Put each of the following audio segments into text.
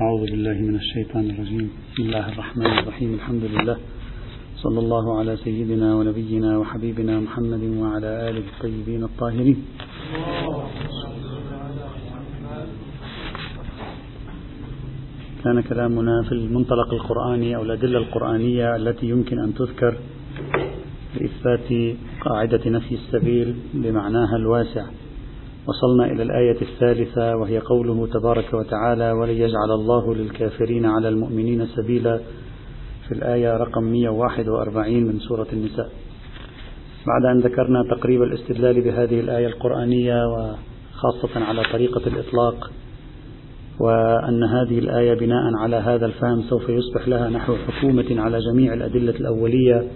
أعوذ بالله من الشيطان الرجيم. بسم الله الرحمن الرحيم. الحمد لله. صلى الله على سيدنا ونبينا وحبيبنا محمد وعلى آله الطيبين الطاهرين. كان كلامنا في المنطلق القرآني أو الأدلة القرآنية التي يمكن أن تذكر لإثبات قاعدة نفي السبيل بمعناها الواسع. وصلنا إلى الآية الثالثة وهي قوله تبارك وتعالى ولن يجعل الله للكافرين على المؤمنين سبيلا في الآية رقم 141 من سورة النساء. بعد أن ذكرنا تقريب الاستدلال بهذه الآية القرآنية وخاصة على طريقة الإطلاق وأن هذه الآية بناء على هذا الفهم سوف يصبح لها نحو حكومة على جميع الأدلة الأولية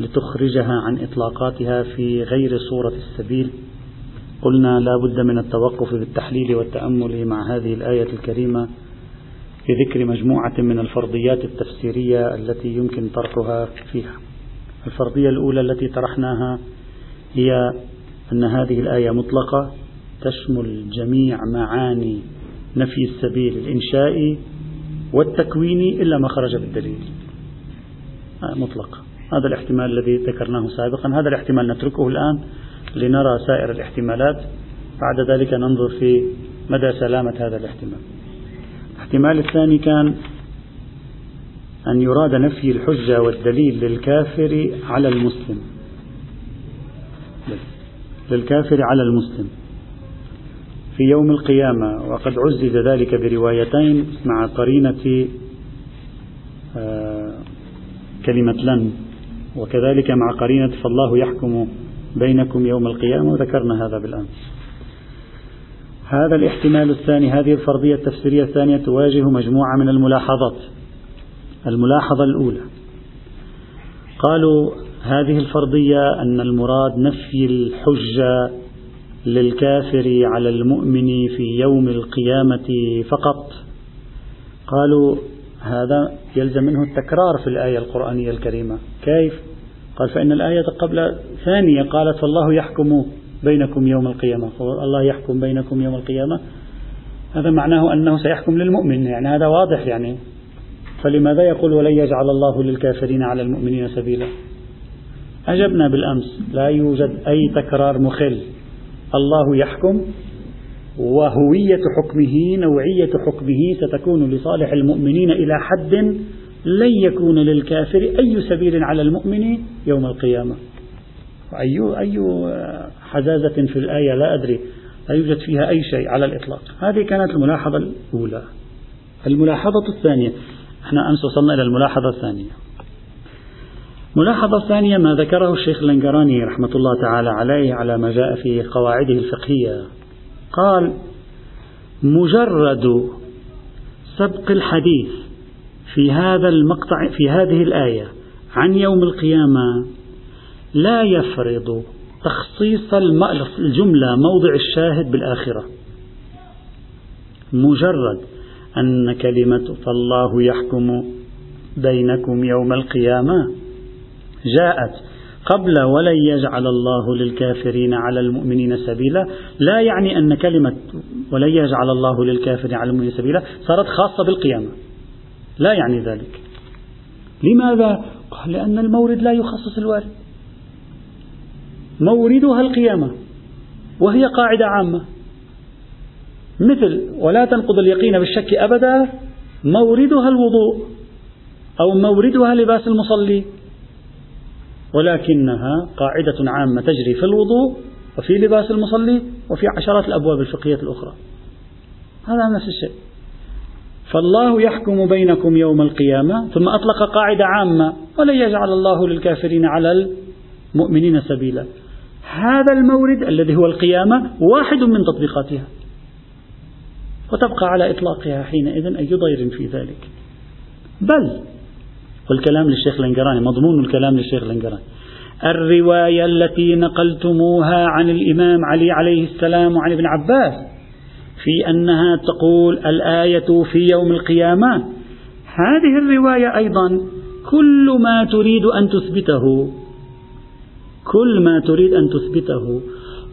لتخرجها عن إطلاقاتها في غير صورة السبيل. قلنا لا بد من التوقف بالتحليل والتأمل مع هذه الآية الكريمة في ذكر مجموعة من الفرضيات التفسيرية التي يمكن طرحها فيها. الفرضية الأولى التي طرحناها هي أن هذه الآية مطلقة تشمل جميع معاني نفي السبيل الإنشائي والتكويني إلا ما خرج بالدليل. مطلقة. هذا الاحتمال الذي ذكرناه سابقا، هذا الاحتمال نتركه الآن لنرى سائر الاحتمالات بعد ذلك ننظر في مدى سلامة هذا الاحتمال. الاحتمال الثاني كان أن يراد نفي الحجة والدليل للكافر على المسلم. للكافر على المسلم. في يوم القيامة وقد عزز ذلك بروايتين مع قرينة آه كلمة لن وكذلك مع قرينة فالله يحكم بينكم يوم القيامة وذكرنا هذا بالأمس. هذا الاحتمال الثاني هذه الفرضية التفسيرية الثانية تواجه مجموعة من الملاحظات. الملاحظة الأولى قالوا هذه الفرضية أن المراد نفي الحجة للكافر على المؤمن في يوم القيامة فقط. قالوا هذا يلزم منه التكرار في الآية القرآنية الكريمة. كيف؟ قال فإن الآية قبل ثانية قالت فالله يحكم بينكم يوم القيامة. الله يحكم بينكم يوم القيامة. هذا معناه أنه سيحكم للمؤمن. يعني هذا واضح يعني. فلماذا يقول ولن يجعل الله للكافرين على المؤمنين سبيلا؟ أجبنا بالأمس. لا يوجد أي تكرار مخل. الله يحكم وهوية حكمه نوعية حكمه ستكون لصالح المؤمنين إلى حد لن يكون للكافر أي سبيل على المؤمن يوم القيامة. أي أي حزازة في الآية لا أدري. لا يوجد فيها أي شيء على الإطلاق. هذه كانت الملاحظة الأولى. الملاحظة الثانية. إحنا أمس وصلنا إلى الملاحظة الثانية. الملاحظة الثانية ما ذكره الشيخ اللنقراني رحمة الله تعالى عليه على ما جاء في قواعده الفقهية. قال مجرد سبق الحديث في هذا المقطع في هذه الآية عن يوم القيامة لا يفرض تخصيص الجملة موضع الشاهد بالآخرة. مجرد أن كلمة فالله يحكم بينكم يوم القيامة جاءت قبل ولن يجعل الله للكافرين على المؤمنين سبيلا لا يعني أن كلمة ولن يجعل الله للكافرين على المؤمنين سبيلا صارت خاصة بالقيامة. لا يعني ذلك. لماذا؟ قال لأن المورد لا يخصص الوارد. موردها القيامة وهي قاعدة عامة. مثل ولا تنقض اليقين بالشك أبدا موردها الوضوء أو موردها لباس المصلي. ولكنها قاعدة عامة تجري في الوضوء وفي لباس المصلي وفي عشرات الأبواب الفقهية الأخرى. هذا نفس الشيء. فالله يحكم بينكم يوم القيامة ثم أطلق قاعدة عامة ولن يجعل الله للكافرين على المؤمنين سبيلا. هذا المورد الذي هو القيامة واحد من تطبيقاتها. وتبقى على إطلاقها حينئذ أي ضير في ذلك. بل والكلام للشيخ الانقراني مضمون الكلام للشيخ الانقراني الرواية التي نقلتموها عن الإمام علي عليه السلام وعن ابن عباس في أنها تقول الآية في يوم القيامة. هذه الرواية أيضا كل ما تريد أن تثبته كل ما تريد أن تثبته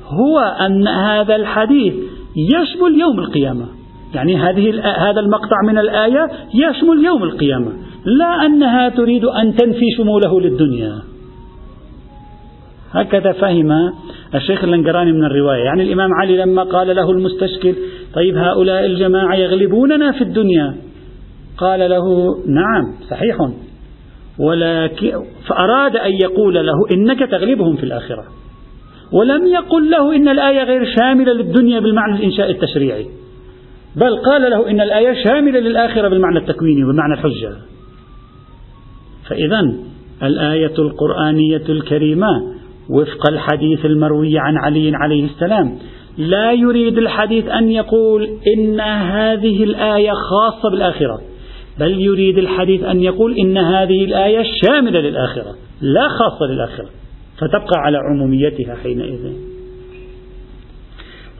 هو أن هذا الحديث يشمل يوم القيامة. يعني هذه هذا المقطع من الآية يشمل يوم القيامة. لا أنها تريد أن تنفي شموله للدنيا. هكذا فهم الشيخ اللنقراني من الرواية. يعني الإمام علي لما قال له المستشكل طيب هؤلاء الجماعة يغلبوننا في الدنيا. قال له نعم صحيح. ولكن فأراد أن يقول له إنك تغلبهم في الآخرة. ولم يقل له إن الآية غير شاملة للدنيا بالمعنى الإنشاء التشريعي. بل قال له إن الآية شاملة للآخرة بالمعنى التكويني وبمعنى الحجة. فإذا الآية القرآنية الكريمة وفق الحديث المروي عن علي عليه السلام لا يريد الحديث أن يقول إن هذه الآية خاصة بالآخرة بل يريد الحديث أن يقول إن هذه الآية شاملة للآخرة لا خاصة للآخرة فتبقى على عموميتها حينئذ.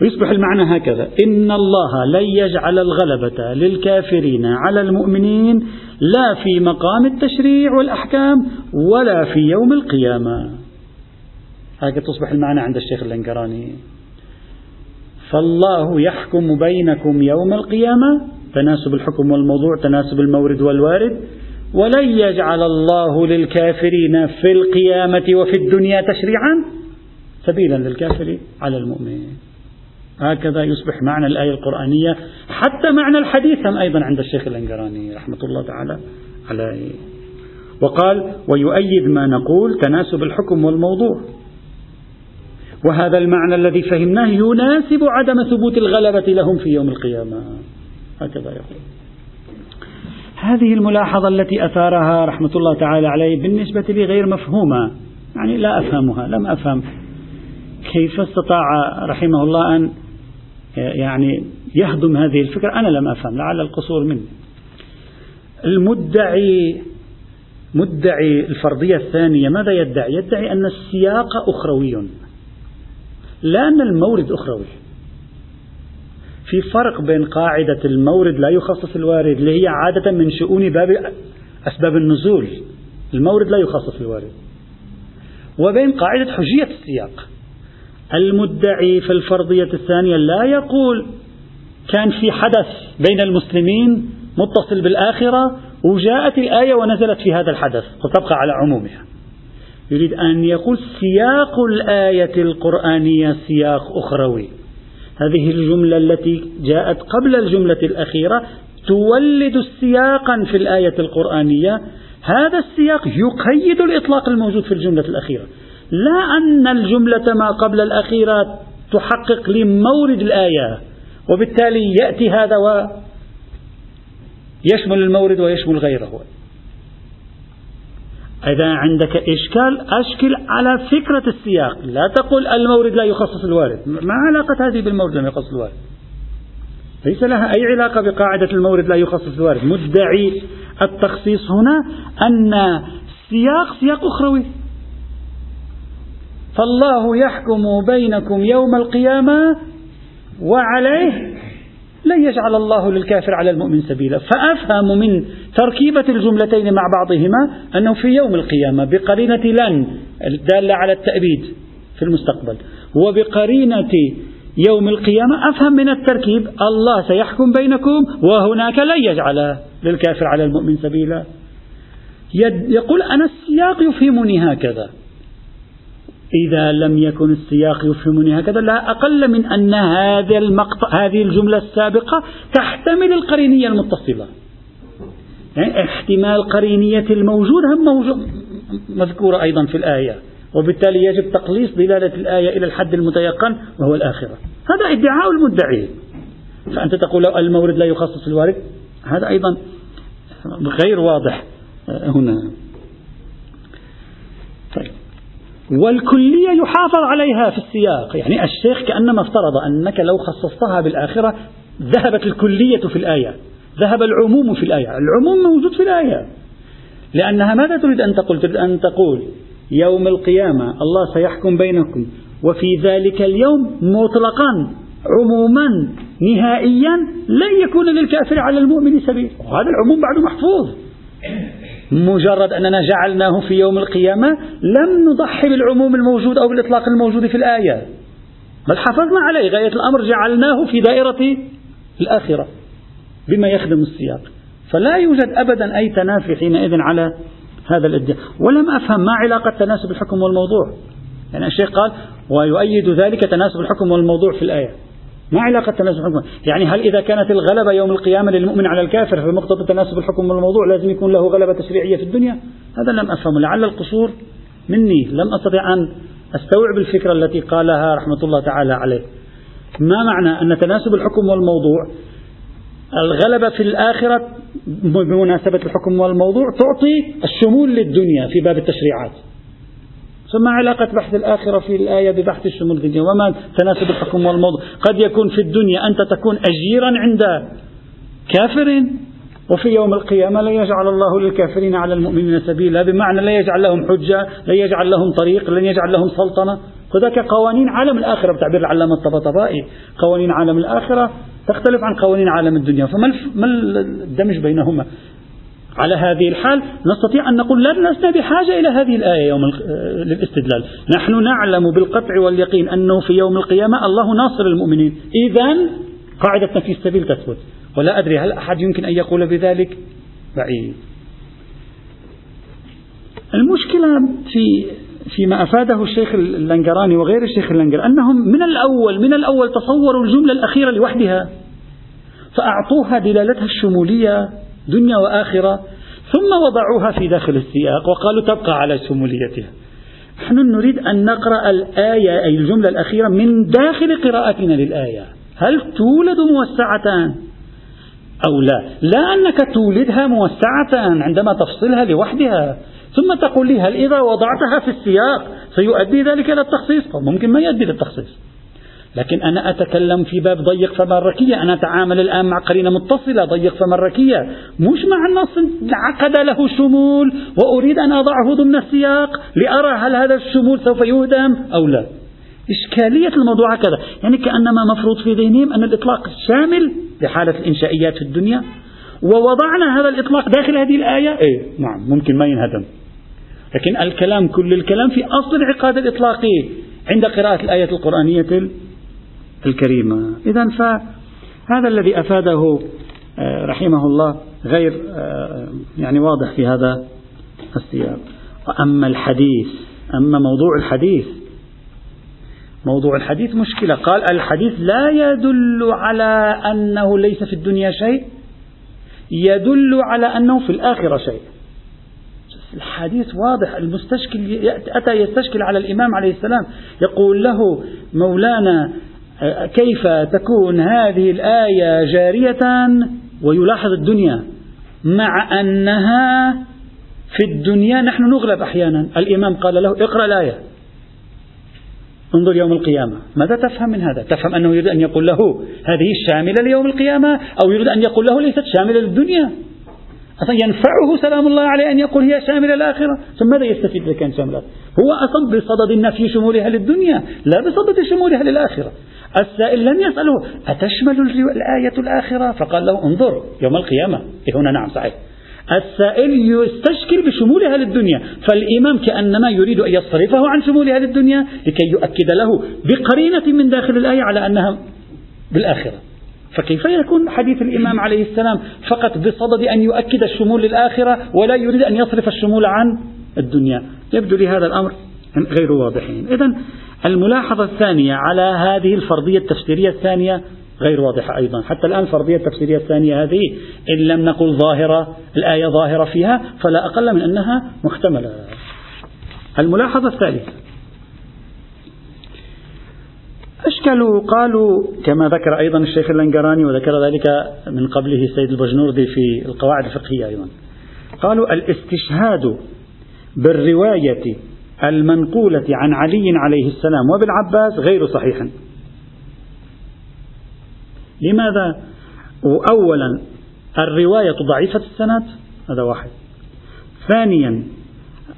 ويصبح المعنى هكذا إن الله لن يجعل الغلبة للكافرين على المؤمنين لا في مقام التشريع والأحكام ولا في يوم القيامة. هكذا تصبح المعنى عند الشيخ اللنكراني فالله يحكم بينكم يوم القيامة تناسب الحكم والموضوع تناسب المورد والوارد. ولن يجعل الله للكافرين في القيامة وفي الدنيا تشريعا سبيلا للكافر على المؤمن هكذا يصبح معنى الآية القرآنية حتى معنى الحديث هم أيضا عند الشيخ الأنقراني رحمة الله تعالى عليه. وقال ويؤيد ما نقول تناسب الحكم والموضوع. وهذا المعنى الذي فهمناه يناسب عدم ثبوت الغلبة لهم في يوم القيامة. هكذا يقول. هذه الملاحظة التي أثارها رحمة الله تعالى عليه بالنسبة لي غير مفهومة. يعني لا أفهمها لم أفهم. كيف استطاع رحمه الله أن يعني يهضم هذه الفكرة؟ أنا لم أفهم لعل القصور مني. المدعي مدعي الفرضية الثانية ماذا يدعي؟ يدعي أن السياق أخروي. لا أن المورد أخروي. في فرق بين قاعدة المورد لا يخصص الوارد اللي هي عادة من شؤون باب أسباب النزول. المورد لا يخصص الوارد. وبين قاعدة حجية السياق. المدعي في الفرضية الثانية لا يقول كان في حدث بين المسلمين متصل بالآخرة وجاءت الآية ونزلت في هذا الحدث فتبقى على عمومها. يريد أن يقول سياق الآية القرآنية سياق أخروي. هذه الجملة التي جاءت قبل الجملة الأخيرة تولد سياقا في الآية القرآنية. هذا السياق يقيد الإطلاق الموجود في الجملة الأخيرة. لا أن الجملة ما قبل الأخيرة تحقق لمورد الآية وبالتالي يأتي هذا ويشمل المورد ويشمل غيره. إذا عندك إشكال أشكل على فكرة السياق. لا تقول المورد لا يخصص الوارد. ما علاقة هذه بالمورد لم يخصص الوارد؟ ليس لها أي علاقة بقاعدة المورد لا يخصص الوارد. مدعي التخصيص هنا أن سياق سياق أخروي. فالله يحكم بينكم يوم القيامة وعليه لن يجعل الله للكافر على المؤمن سبيلا. فأفهم من تركيبة الجملتين مع بعضهما أنه في يوم القيامة بقرينة لن الدالة على التأبيد في المستقبل. وبقرينة يوم القيامة أفهم من التركيب الله سيحكم بينكم وهناك لن يجعل للكافر على المؤمن سبيلا. يقول أنا السياق يفهمني هكذا. إذا لم يكن السياق يفهمني هكذا لا أقل من أن هذا المقطع هذه الجملة السابقة تحتمل القرينية المتصلة. يعني احتمال قرينية الموجود هم موجود. مذكورة أيضا في الآية. وبالتالي يجب تقليص دلالة الآية إلى الحد المتيقن وهو الآخرة. هذا ادعاء المدعي. فأنت تقول لو المورد لا يخصص الوارد؟ هذا أيضا غير واضح. هنا. طيب. والكلية يحافظ عليها في السياق. يعني الشيخ كأنما افترض أنك لو خصصتها بالآخرة ذهبت الكلية في الآية. ذهب العموم في الآية. العموم موجود في الآية. لأنها ماذا تريد أن تقول؟ تريد أن تقول يوم القيامة الله سيحكم بينكم وفي ذلك اليوم مطلقا عموما نهائيا لن يكون للكافر على المؤمن سبيل. وهذا العموم بعد محفوظ. مجرد أننا جعلناه في يوم القيامة لم نضحي بالعموم الموجود أو بالإطلاق الموجود في الآية. بل حافظنا عليه. غاية الأمر جعلناه في دائرة الآخرة. بما يخدم السياق. فلا يوجد أبدا أي تنافي حينئذ على هذا الإدعاء. ولم أفهم ما علاقة تناسب الحكم والموضوع. يعني الشيخ قال ويؤيد ذلك تناسب الحكم والموضوع في الآية. ما علاقة تناسب الحكم؟ يعني هل إذا كانت الغلبة يوم القيامة للمؤمن على الكافر في مقتضى تناسب الحكم والموضوع لازم يكون له غلبة تشريعية في الدنيا؟ هذا لم أفهمه. لعل القصور مني. لم أستطع أن أستوعب الفكرة التي قالها رحمة الله تعالى عليه. ما معنى أن تناسب الحكم والموضوع؟ الغلبة في الآخرة بمناسبة الحكم والموضوع تعطي الشمول للدنيا في باب التشريعات. ثم علاقة بحث الآخرة في الآية ببحث الشمول في الدنيا وما تناسب الحكم والموضوع؟ قد يكون في الدنيا أنت تكون أجيرا عند كافر وفي يوم القيامة لا يجعل الله للكافرين على المؤمنين سبيلا بمعنى لا يجعل لهم حجة لا يجعل لهم طريق لن يجعل لهم سلطنة. هذاك قوانين عالم الآخرة بتعبير العلامة الطبطبائي. قوانين عالم الآخرة تختلف عن قوانين عالم الدنيا. فما الدمج بينهما؟ على هذه الحال نستطيع أن نقول لسنا بحاجة إلى هذه الآية يوم للاستدلال. نحن نعلم بالقطع واليقين أنه في يوم القيامة الله ناصر المؤمنين. إذا قاعدة نفي السبيل تثبت. ولا أدري هل أحد يمكن أن يقول بذلك؟ بعيد. المشكلة في فيما أفاده الشيخ اللنجراني وغير الشيخ اللنجر أنهم من الأول من الأول تصوروا الجملة الأخيرة لوحدها فأعطوها دلالتها الشمولية دنيا وآخرة ثم وضعوها في داخل السياق وقالوا تبقى على شموليتها. نحن نريد أن نقرأ الآية أي الجملة الأخيرة من داخل قراءتنا للآية. هل تولد موسعة أو لا. لا أنك تولدها موسعة عندما تفصلها لوحدها. ثم تقول لي هل إذا وضعتها في السياق سيؤدي ذلك إلى التخصيص؟ ممكن ما يؤدي للتخصيص. لكن أنا أتكلم في باب ضيق فمركية أنا أتعامل الآن مع قرينة متصلة ضيق فمركية مش مع النص عقد له شمول وأريد أن أضعه ضمن السياق لأرى هل هذا الشمول سوف يهدم أو لا. إشكالية الموضوع هكذا. يعني كأنما مفروض في ذهنهم أن الإطلاق شامل لحالة الإنشائيات في الدنيا. ووضعنا هذا الإطلاق داخل هذه الآية؟ إيه نعم ممكن ما ينهدم. لكن الكلام كل الكلام في أصل العقاد الإطلاقي عند قراءة الآية القرآنية الكريمة. إذا فهذا الذي أفاده آه، رحمه الله غير آه، يعني واضح في هذا السياق. وأما الحديث أما موضوع الحديث موضوع الحديث مشكلة. قال الحديث لا يدل على أنه ليس في الدنيا شيء. يدل على أنه في الآخرة شيء. الحديث واضح المستشكل أتى يستشكل على الإمام عليه السلام يقول له مولانا كيف تكون هذه الآية جارية ويلاحظ الدنيا؟ مع أنها في الدنيا نحن نغلب أحيانا. الإمام قال له اقرأ الآية. انظر يوم القيامة. ماذا تفهم من هذا؟ تفهم أنه يريد أن يقول له هذه شاملة ليوم القيامة أو يريد أن يقول له ليست شاملة للدنيا؟ أصلا ينفعه سلام الله عليه أن يقول هي شاملة الآخرة ثم ماذا يستفيد إذا كان شاملة؟ هو أصلا بصدد النفي شمولها للدنيا لا بصدد شمولها للآخرة. السائل لم يسأله أتشمل الآية الآخرة؟ فقال له انظر يوم القيامة. إيه هنا؟ نعم صحيح. السائل يستشكل بشمولها للدنيا فالإمام كأنما يريد أن يصرفه عن شمولها للدنيا لكي يؤكد له بقرينة من داخل الآية على أنها بالآخرة. فكيف يكون حديث الإمام عليه السلام فقط بصدد أن يؤكد الشمول للآخرة ولا يريد أن يصرف الشمول عن الدنيا؟ يبدو لي هذا الأمر غير واضحين. إذا الملاحظة الثانية على هذه الفرضية التفسيرية الثانية غير واضحة أيضا. حتى الآن الفرضية التفسيرية الثانية هذه إن لم نقل ظاهرة الآية ظاهرة فيها فلا أقل من أنها محتملة. الملاحظة الثالثة. أشكلوا قالوا كما ذكر أيضا الشيخ اللنجراني وذكر ذلك من قبله السيد البجنوردي في القواعد الفقهية أيضا. قالوا الاستشهاد بالرواية المنقولة عن علي عليه السلام وبالعباس غير صحيح. لماذا؟ أولا الرواية ضعيفة السند هذا واحد. ثانيا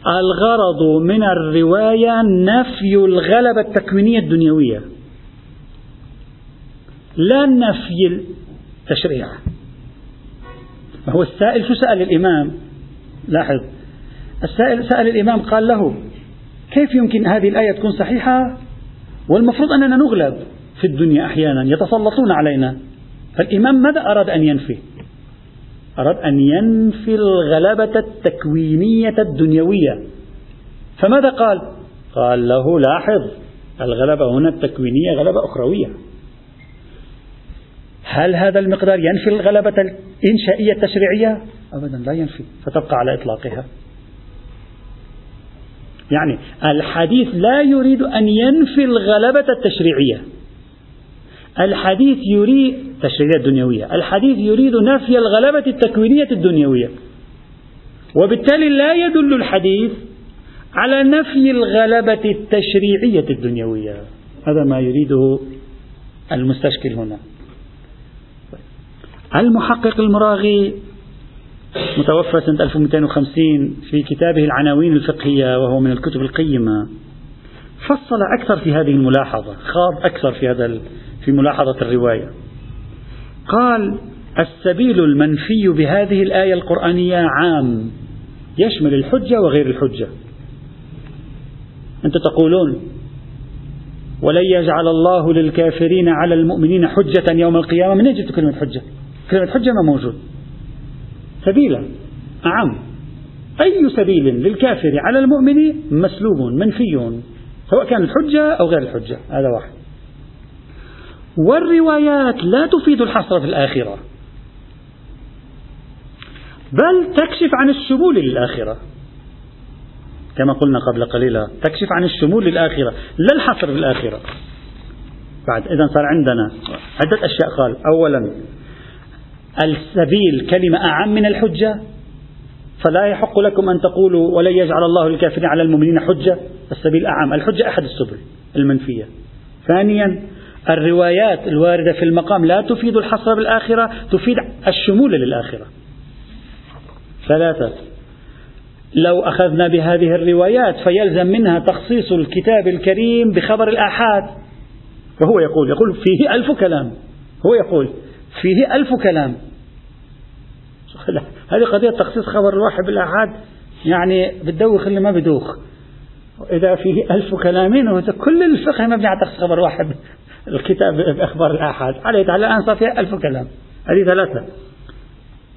الغرض من الرواية نفي الغلبة التكوينية الدنيوية. لا نفي التشريع. هو السائل شو سأل الإمام؟ لاحظ. السائل سأل الإمام قال له كيف يمكن هذه الآية تكون صحيحة؟ والمفروض أننا نغلب. في الدنيا أحيانا يتسلطون علينا. فالإمام ماذا أراد أن ينفي؟ أراد أن ينفي الغلبة التكوينية الدنيوية. فماذا قال؟ قال له لاحظ الغلبة هنا التكوينية غلبة أخروية. هل هذا المقدار ينفي الغلبة الإنشائية التشريعية؟ أبدا لا ينفي فتبقى على إطلاقها. يعني الحديث لا يريد أن ينفي الغلبة التشريعية. الحديث يريد التشريعية الدنيوية الحديث يريد نفي الغلبة التكوينية الدنيوية. وبالتالي لا يدل الحديث على نفي الغلبة التشريعية الدنيوية. هذا ما يريده المستشكل هنا. المحقق المراغي متوفى سنة 1250 في كتابه العناوين الفقهية وهو من الكتب القيمة. فصل أكثر في هذه الملاحظة خاض أكثر في هذا في ملاحظة الرواية. قال السبيل المنفي بهذه الآية القرآنية عام يشمل الحجة وغير الحجة. أنت تقولون ولن يجعل الله للكافرين على المؤمنين حجة يوم القيامة. من أجل كلمة حجة؟ كلمة حجة ما موجود. سبيلا أعم أي سبيل للكافر على المؤمن؟ مسلوب منفي. سواء كان الحجة أو غير الحجة هذا واحد. والروايات لا تفيد الحصر في الآخرة. بل تكشف عن الشمول للآخرة. كما قلنا قبل قليلا تكشف عن الشمول للآخرة لا الحصر في الآخرة. بعد إذا صار عندنا عدة أشياء. قال أولا السبيل كلمة أعم من الحجة. فلا يحق لكم أن تقولوا ولن يجعل الله الكافرين على المؤمنين حجة. السبيل أعم. الحجة أحد السبل المنفية. ثانيا الروايات الواردة في المقام لا تفيد الحصر بالآخرة تفيد الشمول للآخرة. ثلاثة لو أخذنا بهذه الروايات فيلزم منها تخصيص الكتاب الكريم بخبر الآحاد. وهو يقول يقول فيه ألف كلام. هو يقول فيه ألف كلام. هذه قضية تخصيص خبر الواحد بالآحاد يعني بتدوخ اللي ما بدوخ. إذا فيه ألف كلام كل الفقه مبني على تخصيص خبر واحد الكتاب بأخبار الآحاد. عليه تعالى الآن صار فيها ألف كلام. هذه ثلاثة.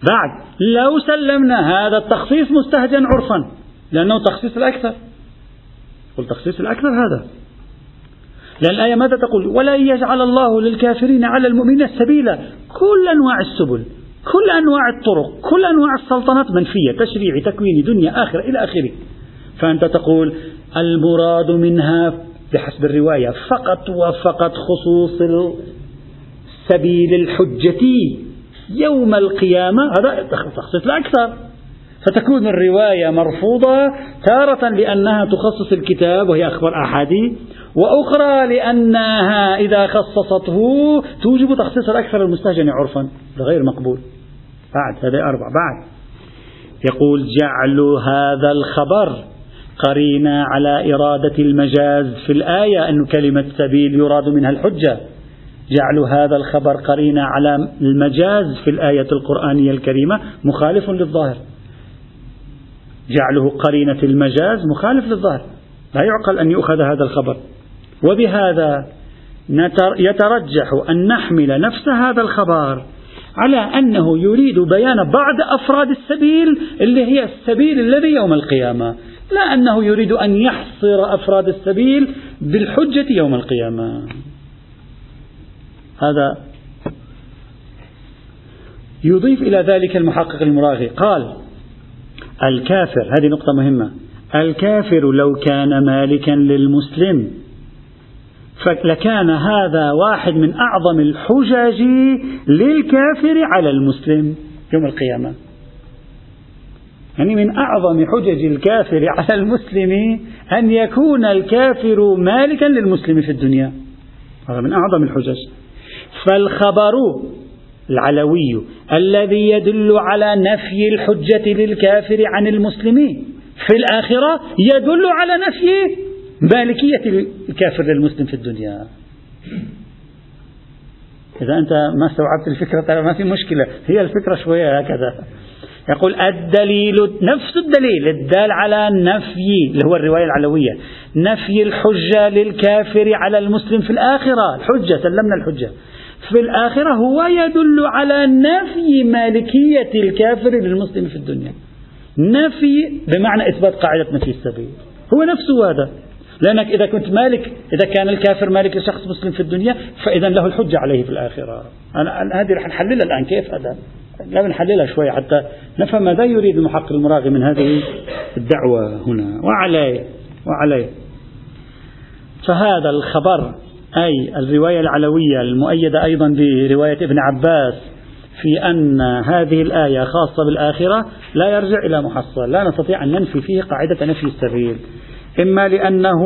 بعد لو سلمنا هذا التخصيص مستهجن عرفا لأنه تخصيص الأكثر. قل تخصيص الأكثر هذا. لأن الآية ماذا تقول؟ ولا يجعل الله للكافرين على المؤمنين سبيلا كل أنواع السبل. كل أنواع الطرق كل أنواع السلطنات منفية تشريعي تكويني دنيا آخرة إلى آخره. فأنت تقول المراد منها بحسب الرواية فقط وفقط خصوص سبيل الحجة يوم القيامة. هذا تخصيص الأكثر. فتكون الرواية مرفوضة تارة لأنها تخصص الكتاب وهي أخبار أحادي وأخرى لأنها إذا خصصته توجب تخصيص الأكثر المستهجن عرفا غير مقبول. بعد هذا أربع. بعد يقول جعل هذا الخبر قرينة على إرادة المجاز في الآية أن كلمة سبيل يراد منها الحجة. جعل هذا الخبر قرينة على المجاز في الآية القرآنية الكريمة مخالف للظاهر. جعله قرينة المجاز مخالف للظاهر. لا يعقل أن يؤخذ هذا الخبر. وبهذا يترجح أن نحمل نفس هذا الخبر على أنه يريد بيان بعض أفراد السبيل اللي هي السبيل الذي يوم القيامة لا أنه يريد أن يحصر أفراد السبيل بالحجة يوم القيامة. هذا يضيف إلى ذلك المحقق المراغي قال الكافر هذه نقطة مهمة الكافر لو كان مالكا للمسلم فلكان هذا واحد من أعظم الحجج للكافر على المسلم يوم القيامة. يعني من أعظم حجج الكافر على المسلم أن يكون الكافر مالكا للمسلم في الدنيا. هذا من أعظم الحجج. فالخبر العلوي الذي يدل على نفي الحجة للكافر عن المسلمين في الآخرة يدل على نفي مالكية الكافر للمسلم في الدنيا. إذا أنت ما استوعبت الفكرة ترى ما في مشكلة. هي الفكرة شوية هكذا. يقول الدليل نفس الدليل الدال على نفي اللي هو الرواية العلوية. نفي الحجة للكافر على المسلم في الآخرة. الحجة سلمنا الحجة. في الآخرة هو يدل على نفي مالكية الكافر للمسلم في الدنيا. نفي بمعنى إثبات قاعدة نفي السبيل. هو نفسه هذا. لأنك إذا كنت مالك إذا كان الكافر مالك لشخص مسلم في الدنيا فإذا له الحجة عليه في الآخرة. أنا هذه رح نحللها الآن كيف هذا؟ لا نحللها شوي حتى نفهم ماذا يريد المحقق المراغي من هذه الدعوة هنا. وعليه وعليه فهذا الخبر أي الرواية العلوية المؤيدة أيضا برواية ابن عباس في أن هذه الآية خاصة بالآخرة لا يرجع إلى محصل لا نستطيع أن ننفي فيه قاعدة نفي السبيل. إما لأنه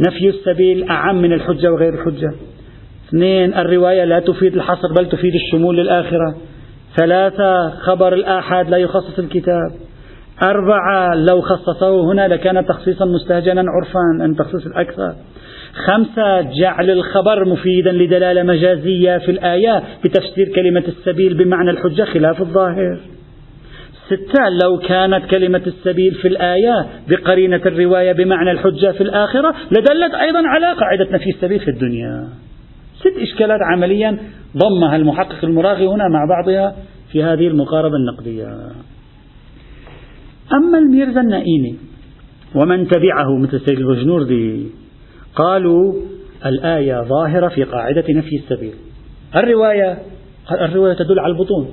نفي السبيل أعم من الحجة وغير الحجة. اثنين الرواية لا تفيد الحصر بل تفيد الشمول للآخرة. ثلاثة خبر الآحاد لا يخصص الكتاب. أربعة لو خصصه هنا لكان تخصيصا مستهجنا عرفا أن تخصيص الأكثر. خمسة جعل الخبر مفيدا لدلالة مجازية في الآية بتفسير كلمة السبيل بمعنى الحجة خلاف الظاهر. ستة لو كانت كلمة السبيل في الآية بقرينة الرواية بمعنى الحجة في الآخرة لدلت أيضا على قاعدة نفي السبيل في الدنيا. ست إشكالات عمليا ضمها المحقق المراغي هنا مع بعضها في هذه المقاربة النقدية. أما الميرزا النائيني ومن تبعه مثل سيد البجنوردي قالوا الآية ظاهرة في قاعدة نفي السبيل. الرواية الرواية تدل على البطون.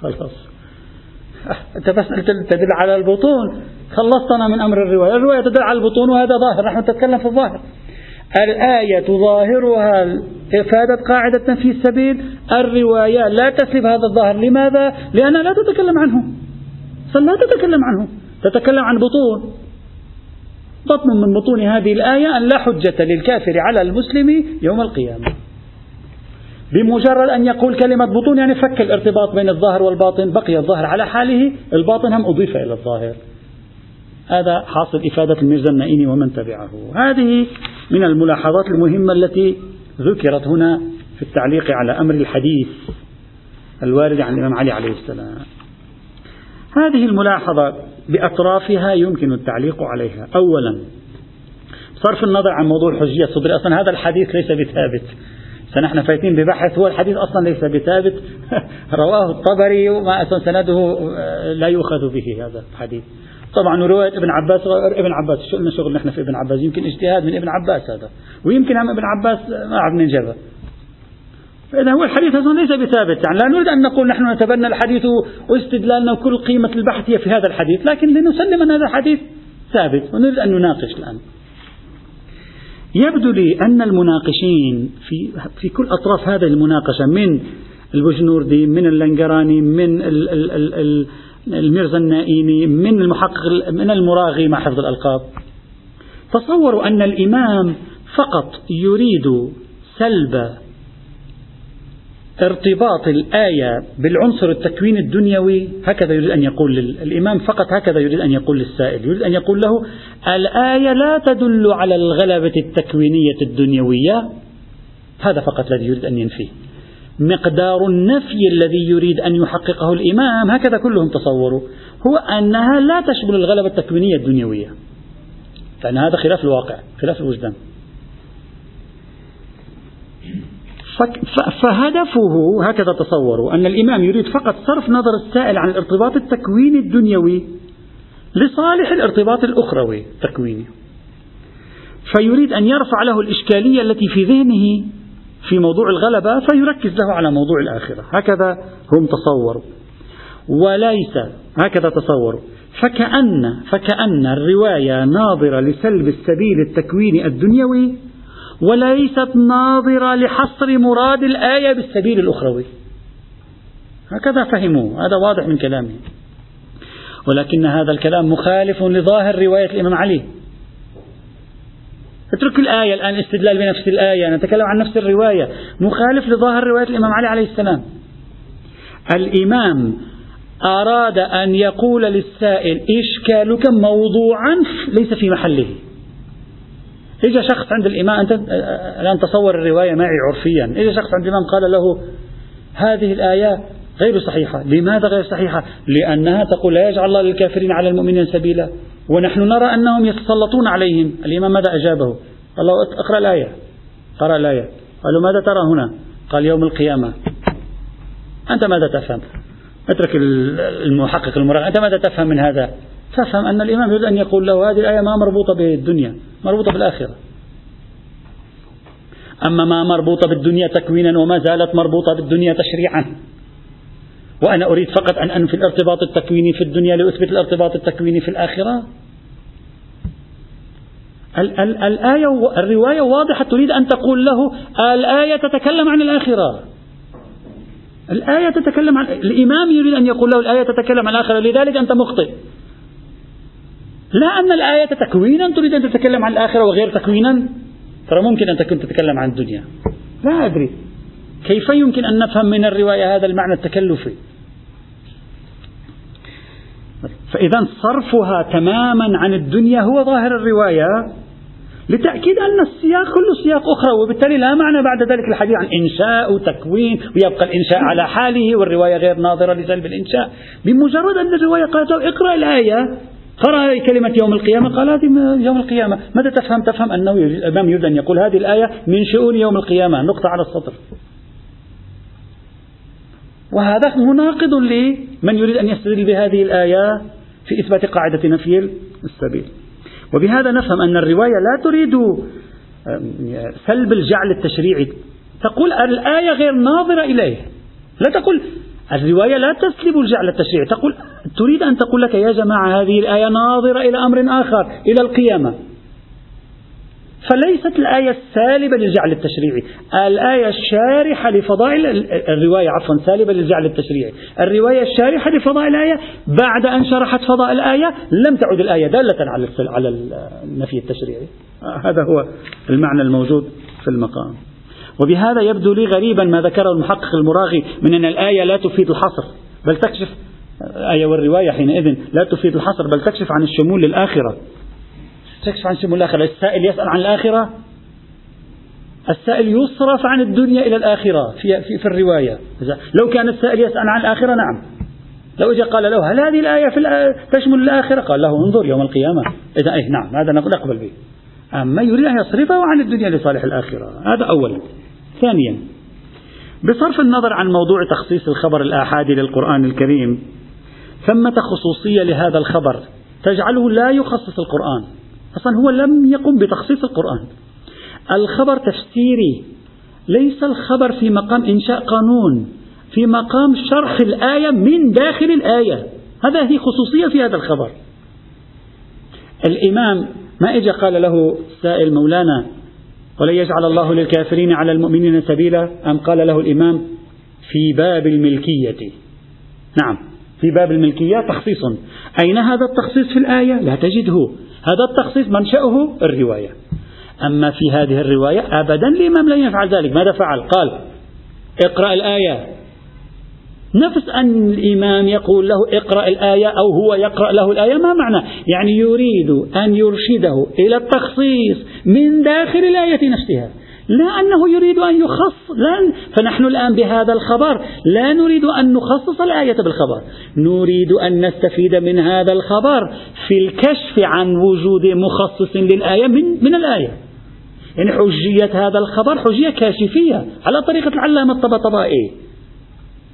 خلاص. أنت بس تدل على البطون. خلصتنا من أمر الرواية. الرواية تدل على البطون وهذا ظاهر. نحن نتكلم في الظاهر. الآية ظاهرها إفادة قاعدة نفي السبيل. الرواية لا تسلب هذا الظاهر. لماذا؟ لأنها لا تتكلم عنه. لا تتكلم عنه. تتكلم عن بطون. بطن من بطون هذه الآية أن لا حجة للكافر على المسلم يوم القيامة. بمجرد أن يقول كلمة بطون يعني فك الارتباط بين الظاهر والباطن بقي الظاهر على حاله الباطن هم أضيف إلى الظاهر. هذا حاصل إفادة الميرزا النائيني ومن تبعه. هذه من الملاحظات المهمة التي ذكرت هنا في التعليق على أمر الحديث الوارد عن الإمام علي عليه السلام. هذه الملاحظة بأطرافها يمكن التعليق عليها. أولا صرف النظر عن موضوع الحجية. الصدرية أصلا هذا الحديث ليس بثابت. فنحن فايتين ببحث. هو الحديث أصلا ليس بثابت. رواه الطبري وما أصلا سنده لا يؤخذ به هذا الحديث. طبعا رواية ابن عباس ابن عباس شو شغل نحن في ابن عباس يمكن اجتهاد من ابن عباس هذا. ويمكن هم ابن عباس ما عرف ننجبه فإذا هو الحديث أصلا ليس بثابت. يعني لا نريد أن نقول نحن نتبنى الحديث واستدلالنا وكل قيمة البحث هي في هذا الحديث لكن لنسلم أن هذا الحديث ثابت ونريد أن نناقش الآن. يبدو لي أن المناقشين في في كل أطراف هذه المناقشة من البجنوردي من اللنجراني من الميرزا النائيني من المحقق من المراغي مع حفظ الألقاب. تصوروا أن الإمام فقط يريد سلب ارتباط الآية بالعنصر التكوين الدنيوي هكذا يريد أن يقول الإمام فقط هكذا يريد أن يقول للسائل يريد أن يقول له الآية لا تدل على الغلبة التكوينية الدنيوية. هذا فقط الذي يريد أن ينفيه مقدار النفي الذي يريد أن يحققه الإمام هكذا كلهم تصوروا هو أنها لا تشمل الغلبة التكوينية الدنيوية. لأن هذا خلاف الواقع خلاف الوجدان. فهدفه هكذا تصوروا أن الإمام يريد فقط صرف نظر السائل عن الارتباط التكويني الدنيوي لصالح الارتباط الأخروي التكويني. فيريد أن يرفع له الإشكالية التي في ذهنه في موضوع الغلبة فيركز له على موضوع الآخرة. هكذا هم تصوروا. وليس هكذا تصوروا. فكأن فكأن الرواية ناظرة لسلب السبيل التكويني الدنيوي وليست ناظرة لحصر مراد الآية بالسبيل الأخروي. هكذا فهموا. هذا واضح من كلامه ولكن هذا الكلام مخالف لظاهر رواية الإمام علي. اترك الآية الآن استدلال بنفس الآية. نتكلم عن نفس الرواية. مخالف لظاهر رواية الإمام علي عليه السلام. الإمام أراد أن يقول للسائل إشكالك موضوعا ليس في محله. إجا شخص عند الإمام أنت الآن تصور الرواية معي عرفيا. إجا شخص عند الإمام قال له هذه الآية غير صحيحة. لماذا غير صحيحة؟ لأنها تقول لا يجعل الله للكافرين على المؤمنين سبيلا. ونحن نرى أنهم يتسلطون عليهم. الإمام ماذا أجابه؟ قال له اقرأ الآية. قرأ الآية. قالوا ماذا ترى هنا؟ قال يوم القيامة. أنت ماذا تفهم؟ اترك المحقق المراقب. أنت ماذا تفهم من هذا؟ تفهم أن الإمام يريد أن يقول له هذه الآية ما مربوطة بالدنيا مربوطة بالآخرة. أما ما مربوطة بالدنيا تكوينا وما زالت مربوطة بالدنيا تشريعا. وأنا أريد فقط أن أنفي الارتباط التكويني في الدنيا لأثبت الارتباط التكويني في الآخرة. ال- ال- الآية الرواية واضحة تريد أن تقول له الآية تتكلم عن الآخرة. الآية تتكلم عن الإمام يريد أن يقول له الآية تتكلم عن الآخرة لذلك أنت مخطئ. لا أن الآية تكوينا تريد أن تتكلم عن الآخرة وغير تكوينا؟ ترى ممكن أن تكون تتكلم عن الدنيا. لا أدري. كيف يمكن أن نفهم من الرواية هذا المعنى التكلفي؟ فإذا صرفها تماما عن الدنيا هو ظاهر الرواية لتأكيد أن السياق كله سياق أخرى وبالتالي لا معنى بعد ذلك الحديث عن إنشاء وتكوين ويبقى الإنشاء على حاله والرواية غير ناظرة لسلب الإنشاء. بمجرد أن الرواية قالت اقرأ الآية قرأ كلمة يوم القيامة؟ قال هذه يوم القيامة. ماذا تفهم؟ تفهم أنه الإمام يريد أن يقول هذه الآية من شؤون يوم القيامة. نقطة على السطر. وهذا مناقض لمن يريد أن يستدل بهذه الآية في إثبات قاعدة نفي السبيل. وبهذا نفهم أن الرواية لا تريد سلب الجعل التشريعي. تقول الآية غير ناظرة إليه. لا تقول الرواية لا تسلب الجعل التشريعي. تقول تريد أن تقول لك يا جماعة هذه الآية ناظرة إلى أمر آخر إلى القيامة. فليست الآية السالبة للجعل التشريعي. الآية الشارحة لفضائل الرواية عفوا سالبة للجعل التشريعي. الرواية الشارحة لفضائل الآية بعد أن شرحت فضائل الآية لم تعد الآية دالة على على النفي التشريعي. هذا هو المعنى الموجود في المقام. وبهذا يبدو لي غريبا ما ذكره المحقق المراغي من أن الآية لا تفيد الحصر. بل تكشف. الآية والرواية حينئذ لا تفيد الحصر بل تكشف عن الشمول للآخرة. تكشف عن شمول الآخرة السائل يسأل عن الآخرة؟ السائل يصرف عن الدنيا إلى الآخرة في, في, في الرواية. لو كان السائل يسأل عن الآخرة نعم. لو جاء قال له هل هذه الآية في تشمل الآخرة؟ قال له انظر يوم القيامة. إذا إيه نعم هذا نقبل به. أما يريد أن يصرفه عن الدنيا لصالح الآخرة. هذا أولا. ثانيا بصرف النظر عن موضوع تخصيص الخبر الآحادي للقرآن الكريم ثمة خصوصية لهذا الخبر تجعله لا يخصص القرآن أصلا هو لم يقم بتخصيص القرآن. الخبر تفسيري ليس الخبر في مقام إنشاء قانون في مقام شرح الآية من داخل الآية. هذا هي خصوصية في هذا الخبر. الإمام ما إجا قال له سائل مولانا ولن يجعل الله للكافرين على المؤمنين سبيلا أم قال له الإمام في باب الملكية. نعم في باب الملكية تخصيص. أين هذا التخصيص في الآية؟ لا تجده. هذا التخصيص منشأه الرواية. أما في هذه الرواية أبدا الإمام لم يفعل ذلك. ماذا فعل؟ قال اقرأ الآية. نفس أن الإمام يقول له اقرأ الآية أو هو يقرأ له الآية ما معنى؟ يعني يريد أن يرشده إلى التخصيص من داخل الآية نفسها. لا أنه يريد أن يخص لا فنحن الآن بهذا الخبر لا نريد أن نخصص الآية بالخبر. نريد أن نستفيد من هذا الخبر في الكشف عن وجود مخصص للآية من, من الآية. يعني حجية هذا الخبر حجية كاشفية على طريقة العلامة الطبطبائي.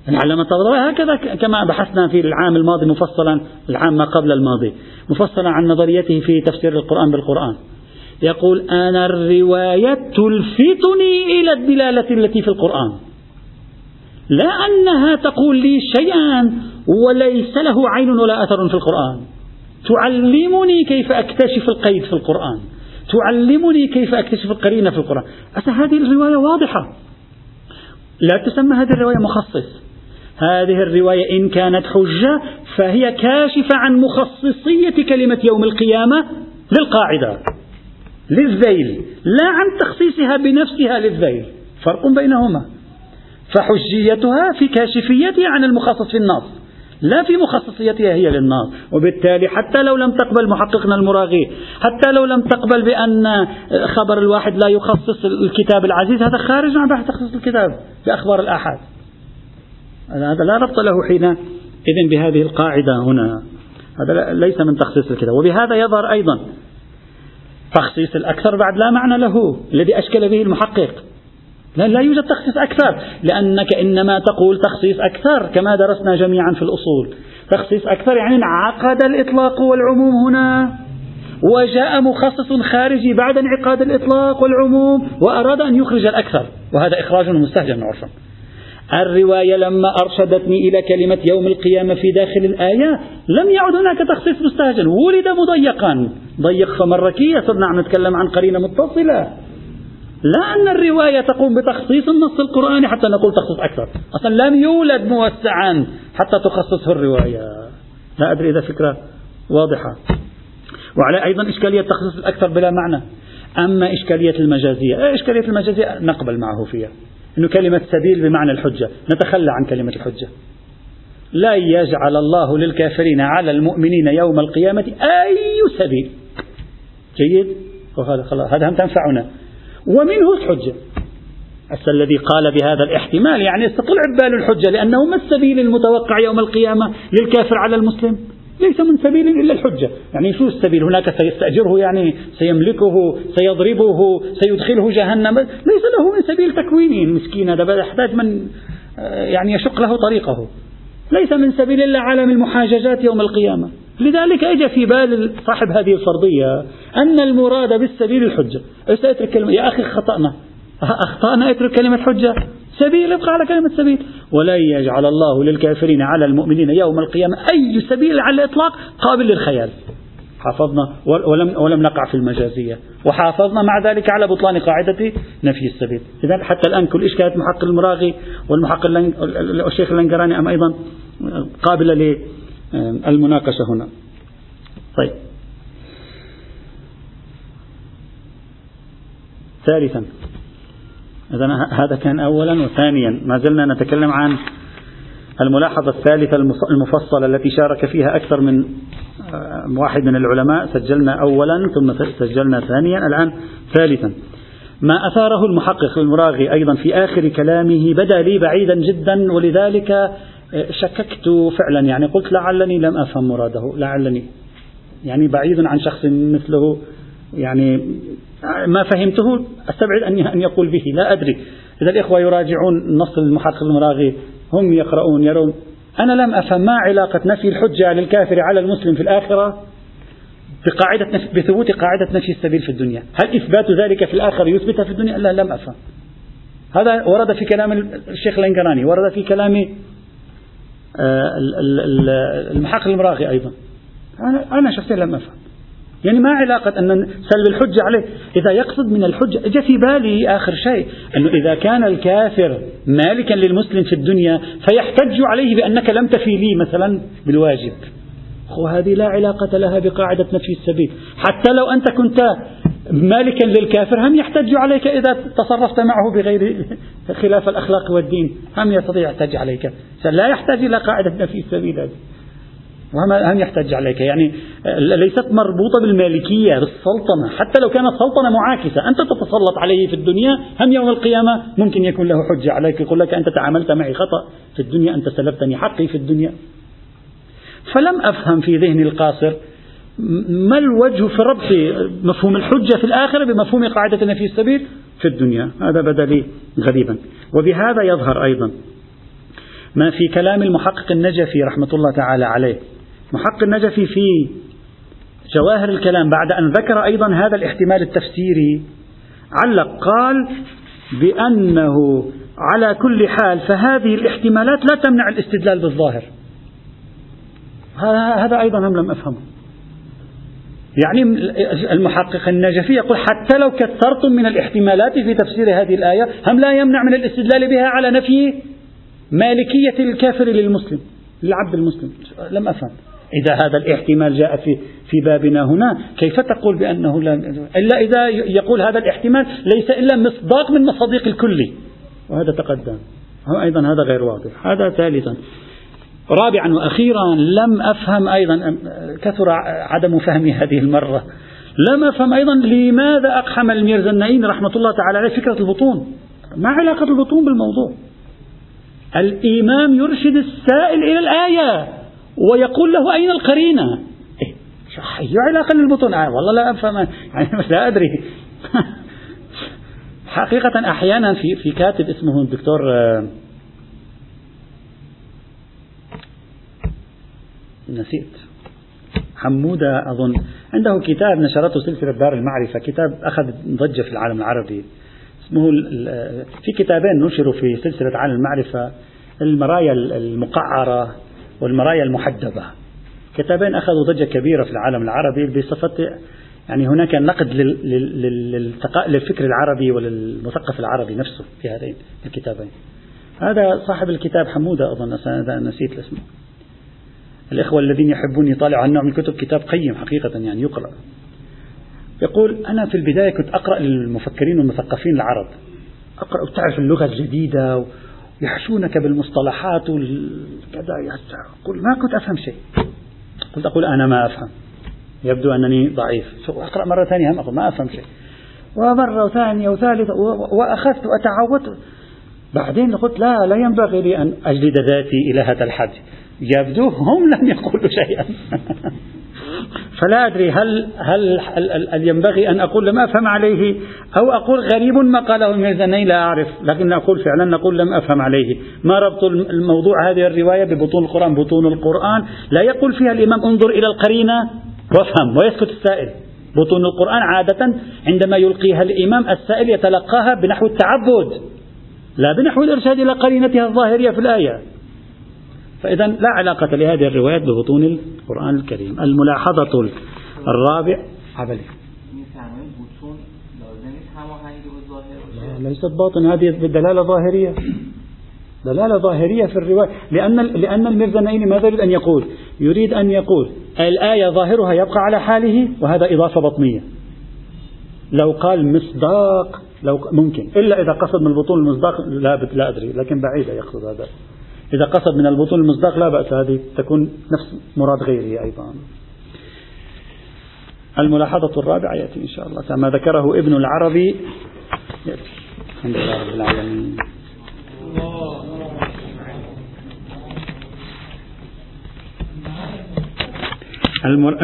العلامة الطبطبائي هكذا كما بحثنا في العام الماضي مفصلا العام ما قبل الماضي مفصلا عن نظريته في تفسير القرآن بالقرآن. يقول أنا الرواية تلفتني إلى الدلالة التي في القرآن. لا أنها تقول لي شيئا وليس له عين ولا أثر في القرآن. تعلمني كيف أكتشف القيد في القرآن. تعلمني كيف أكتشف القرينة في القرآن. هذه الرواية واضحة؟ لا تسمى هذه الرواية مخصص. هذه الرواية إن كانت حجة فهي كاشفة عن مخصصية كلمة يوم القيامة للقاعدة للذيل لا عن تخصيصها بنفسها للذيل فرق بينهما. فحجيتها في كاشفيتها عن المخصص في النص لا في مخصصيتها هي للنص. وبالتالي حتى لو لم تقبل محققنا المراغي حتى لو لم تقبل بأن خبر الواحد لا يخصص الكتاب العزيز هذا خارج عن بحث تخصيص الكتاب بأخبار الآحاد. هذا لا ربط له حين إذن بهذه القاعدة هنا. هذا ليس من تخصيص الكتاب. وبهذا يظهر أيضا تخصيص الأكثر بعد لا معنى له الذي أشكل به المحقق. لا, لا يوجد تخصيص أكثر لأنك إنما تقول تخصيص أكثر كما درسنا جميعا في الأصول. تخصيص أكثر يعني انعقد الإطلاق والعموم هنا. وجاء مخصص خارجي بعد انعقاد الإطلاق والعموم وأراد أن يخرج الأكثر. وهذا إخراج مستهجن عرفا الرواية لما أرشدتني إلى كلمة يوم القيامة في داخل الآية لم يعد هناك تخصيص مستهجن ولد مضيقا. ضيق فمركية صرنا عم نتكلم عن قرينة متصلة. لا أن الرواية تقوم بتخصيص النص القرآني حتى نقول تخصيص أكثر. أصلا لم يولد موسعا حتى تخصصه الرواية. لا أدري إذا فكرة واضحة. وعلى أيضا إشكالية التخصيص الأكثر بلا معنى. أما إشكالية المجازية إشكالية المجازية نقبل معه فيها. أنه كلمة سبيل بمعنى الحجة. نتخلى عن كلمة الحجة. لا يجعل الله للكافرين على المؤمنين يوم القيامة أي سبيل. جيد؟ وهذا خلاص هذا هم تنفعنا. ومنه الحجة. الذي قال بهذا الاحتمال يعني يستطلع بال الحجة لأنه ما السبيل المتوقع يوم القيامة للكافر على المسلم؟ ليس من سبيل إلا الحجة. يعني شو السبيل؟ هناك سيستأجره يعني سيملكه سيضربه سيدخله جهنم. ليس له من سبيل تكوينه. المسكين هذا يحتاج من آه، يعني يشق له طريقه. ليس من سبيل إلا عالم المحاججات يوم القيامة. لذلك اجى في بال صاحب هذه الفرضية أن المراد بالسبيل الحجة. كلمة يا أخي خطأنا. أخطأنا اترك كلمة حجة. سبيل ابقى على كلمة سبيل. ولن يجعل الله للكافرين على المؤمنين يوم القيامة أي سبيل على الإطلاق قابل للخيال. حافظنا ولم, ولم نقع في المجازية. وحافظنا مع ذلك على بطلان قاعدة نفي السبيل. إذا حتى الآن كل إشكالات محقق المراغي والمحقق الشيخ اللنقراني أم أيضا قابلة للمناقشة هنا. طيب. ثالثا. إذا هذا كان أولا وثانيا. ما زلنا نتكلم عن الملاحظة الثالثة المفصلة التي شارك فيها أكثر من آه، واحد من العلماء. سجلنا أولا ثم سجلنا ثانيا. الآن ثالثا. ما أثاره المحقق المراغي أيضا في آخر كلامه بدا لي بعيدا جدا ولذلك آه، شككت فعلا. يعني قلت لعلني لم أفهم مراده لعلني. يعني بعيد عن شخص مثله يعني ما فهمته أستبعد ان يقول به لا أدري. إذا الإخوة يراجعون نص المحقق المراغي هم يقرؤون يرون. أنا لم أفهم ما علاقة نفي الحجة للكافر على المسلم في الآخرة بقاعدة نفي بثبوت قاعدة نفي السبيل في الدنيا. هل إثبات ذلك في الآخر يثبتها في الدنيا؟ لا لم أفهم. هذا ورد في كلام الشيخ الانقراني ورد في كلام آه، المحقق المراغي أيضا. أنا شخصيا لم أفهم. يعني ما علاقة أن سلب الحجة عليه. إذا يقصد من الحجة جاء في بالي آخر شيء أنه إذا كان الكافر مالكا للمسلم في الدنيا فيحتج عليه بأنك لم تفي لي مثلا بالواجب. وهذه لا علاقة لها بقاعدة نفي السبيل. حتى لو أنت كنت مالكا للكافر هم يحتج عليك إذا تصرفت معه بغير خلاف الأخلاق والدين. هم يستطيع يحتج عليك. لا يحتاج إلى قاعدة نفي السبيل هذه. هم يحتج عليك. يعني ليست مربوطة بالمالكية بالسلطنة. حتى لو كانت سلطنة معاكسة أنت تتسلط عليه في الدنيا. هم يوم القيامة ممكن يكون له حجة عليك يقول لك أنت تعاملت معي خطأ. في الدنيا أنت سلبتني حقي في الدنيا. فلم أفهم في ذهني القاصر ما الوجه في ربط مفهوم الحجة في الآخرة بمفهوم قاعدة نفي السبيل في الدنيا. هذا بدا لي غريبا. وبهذا يظهر أيضا ما في كلام المحقق النجفي رحمة الله تعالى عليه. محق النجفي في جواهر الكلام بعد أن ذكر أيضا هذا الاحتمال التفسيري. علق قال بأنه على كل حال فهذه الاحتمالات لا تمنع الاستدلال بالظاهر. هذا أيضا هم لم أفهمه يعني المحقق النجفي يقول حتى لو كثرتم من الاحتمالات في تفسير هذه الآية هم لا يمنع من الاستدلال بها على نفي مالكية الكافر للمسلم للعبد المسلم. لم أفهم. إذا هذا الاحتمال جاء في في بابنا هنا كيف تقول بأنه لا إلا إذا يقول هذا الاحتمال ليس إلا مصداق من مصادق الكل. وهذا تقدم. أيضا هذا غير واضح. هذا ثالثا. رابعا وأخيرا لم أفهم أيضا كثر عدم فهمي هذه المرة. لم أفهم أيضا لماذا أقحم الميرزنائين رحمة الله تعالى عليه فكرة البطون. ما علاقة البطون بالموضوع؟ الإمام يرشد السائل إلى الآية. ويقول له أين القرينة؟ أي علاقة للبطون آه والله لا أفهم يعني لا أدري. حقيقة أحيانا في في كاتب اسمه الدكتور آه، نسيت. حمودة أظن. عنده كتاب نشرته سلسلة دار المعرفة كتاب أخذ ضجة في العالم العربي. اسمه في كتابين نشروا في سلسلة عالم المعرفة المرايا المقعرة. والمرايا المحدبة كتابين أخذوا ضجة كبيرة في العالم العربي بصفة يعني هناك نقد للفكر العربي وللمثقف العربي نفسه في هذين الكتابين. هذا صاحب الكتاب حمودة أظن نسيت اسمه الإخوة الذين يحبون يطالعوا عن نوع من الكتب كتاب قيم حقيقة يعني يقرأ. يقول أنا في البداية كنت أقرأ للمفكرين والمثقفين العرب. أقرأ تعرف اللغة الجديدة يحشونك بالمصطلحات وكذا أقول ما كنت أفهم شيء. قلت أقول أنا ما أفهم. يبدو أنني ضعيف. أقرأ مرة ثانية هم أقول ما أفهم شيء. ومرة وثانية وثالثة وأخذت وأتعودت بعدين قلت لا لا ينبغي لي أن أجلد ذاتي إلى هذا الحد. يبدو هم لم يقولوا شيئا. فلا أدري هل, هل, هل, ينبغي أن أقول لم أفهم عليه أو أقول غريب ما قاله الميزاني لا أعرف لكن أقول فعلا نقول لم أفهم عليه. ما ربط الموضوع هذه الرواية ببطون القرآن؟ بطون القرآن. لا يقول فيها الإمام انظر إلى القرينة وافهم ويسكت السائل. بطون القرآن عادة عندما يلقيها الإمام السائل يتلقاها بنحو التعبد لا بنحو الإرشاد إلى قرينتها الظاهرية في الآية. فإذا لا علاقة لهذه الروايات ببطون القرآن الكريم. الملاحظة الرابع عبلي. لا ليست باطن هذه دلالة ظاهرية. دلالة ظاهرية في الرواية. لأن لأن المرزنين ماذا يريد أن يقول؟ يريد أن يقول الآية ظاهرها يبقى على حاله وهذا إضافة بطنية. لو قال مصداق لو ممكن. إلا إذا قصد من البطون المصداق لا لا أدري لكن بعيدة يقصد هذا. إذا قصد من البطون المصداق لا بأس هذه تكون نفس مراد غيره أيضا. الملاحظة الرابعة يأتي إن شاء الله. ما ذكره ابن العربي. يأتي. الحمد لله رب العالمين.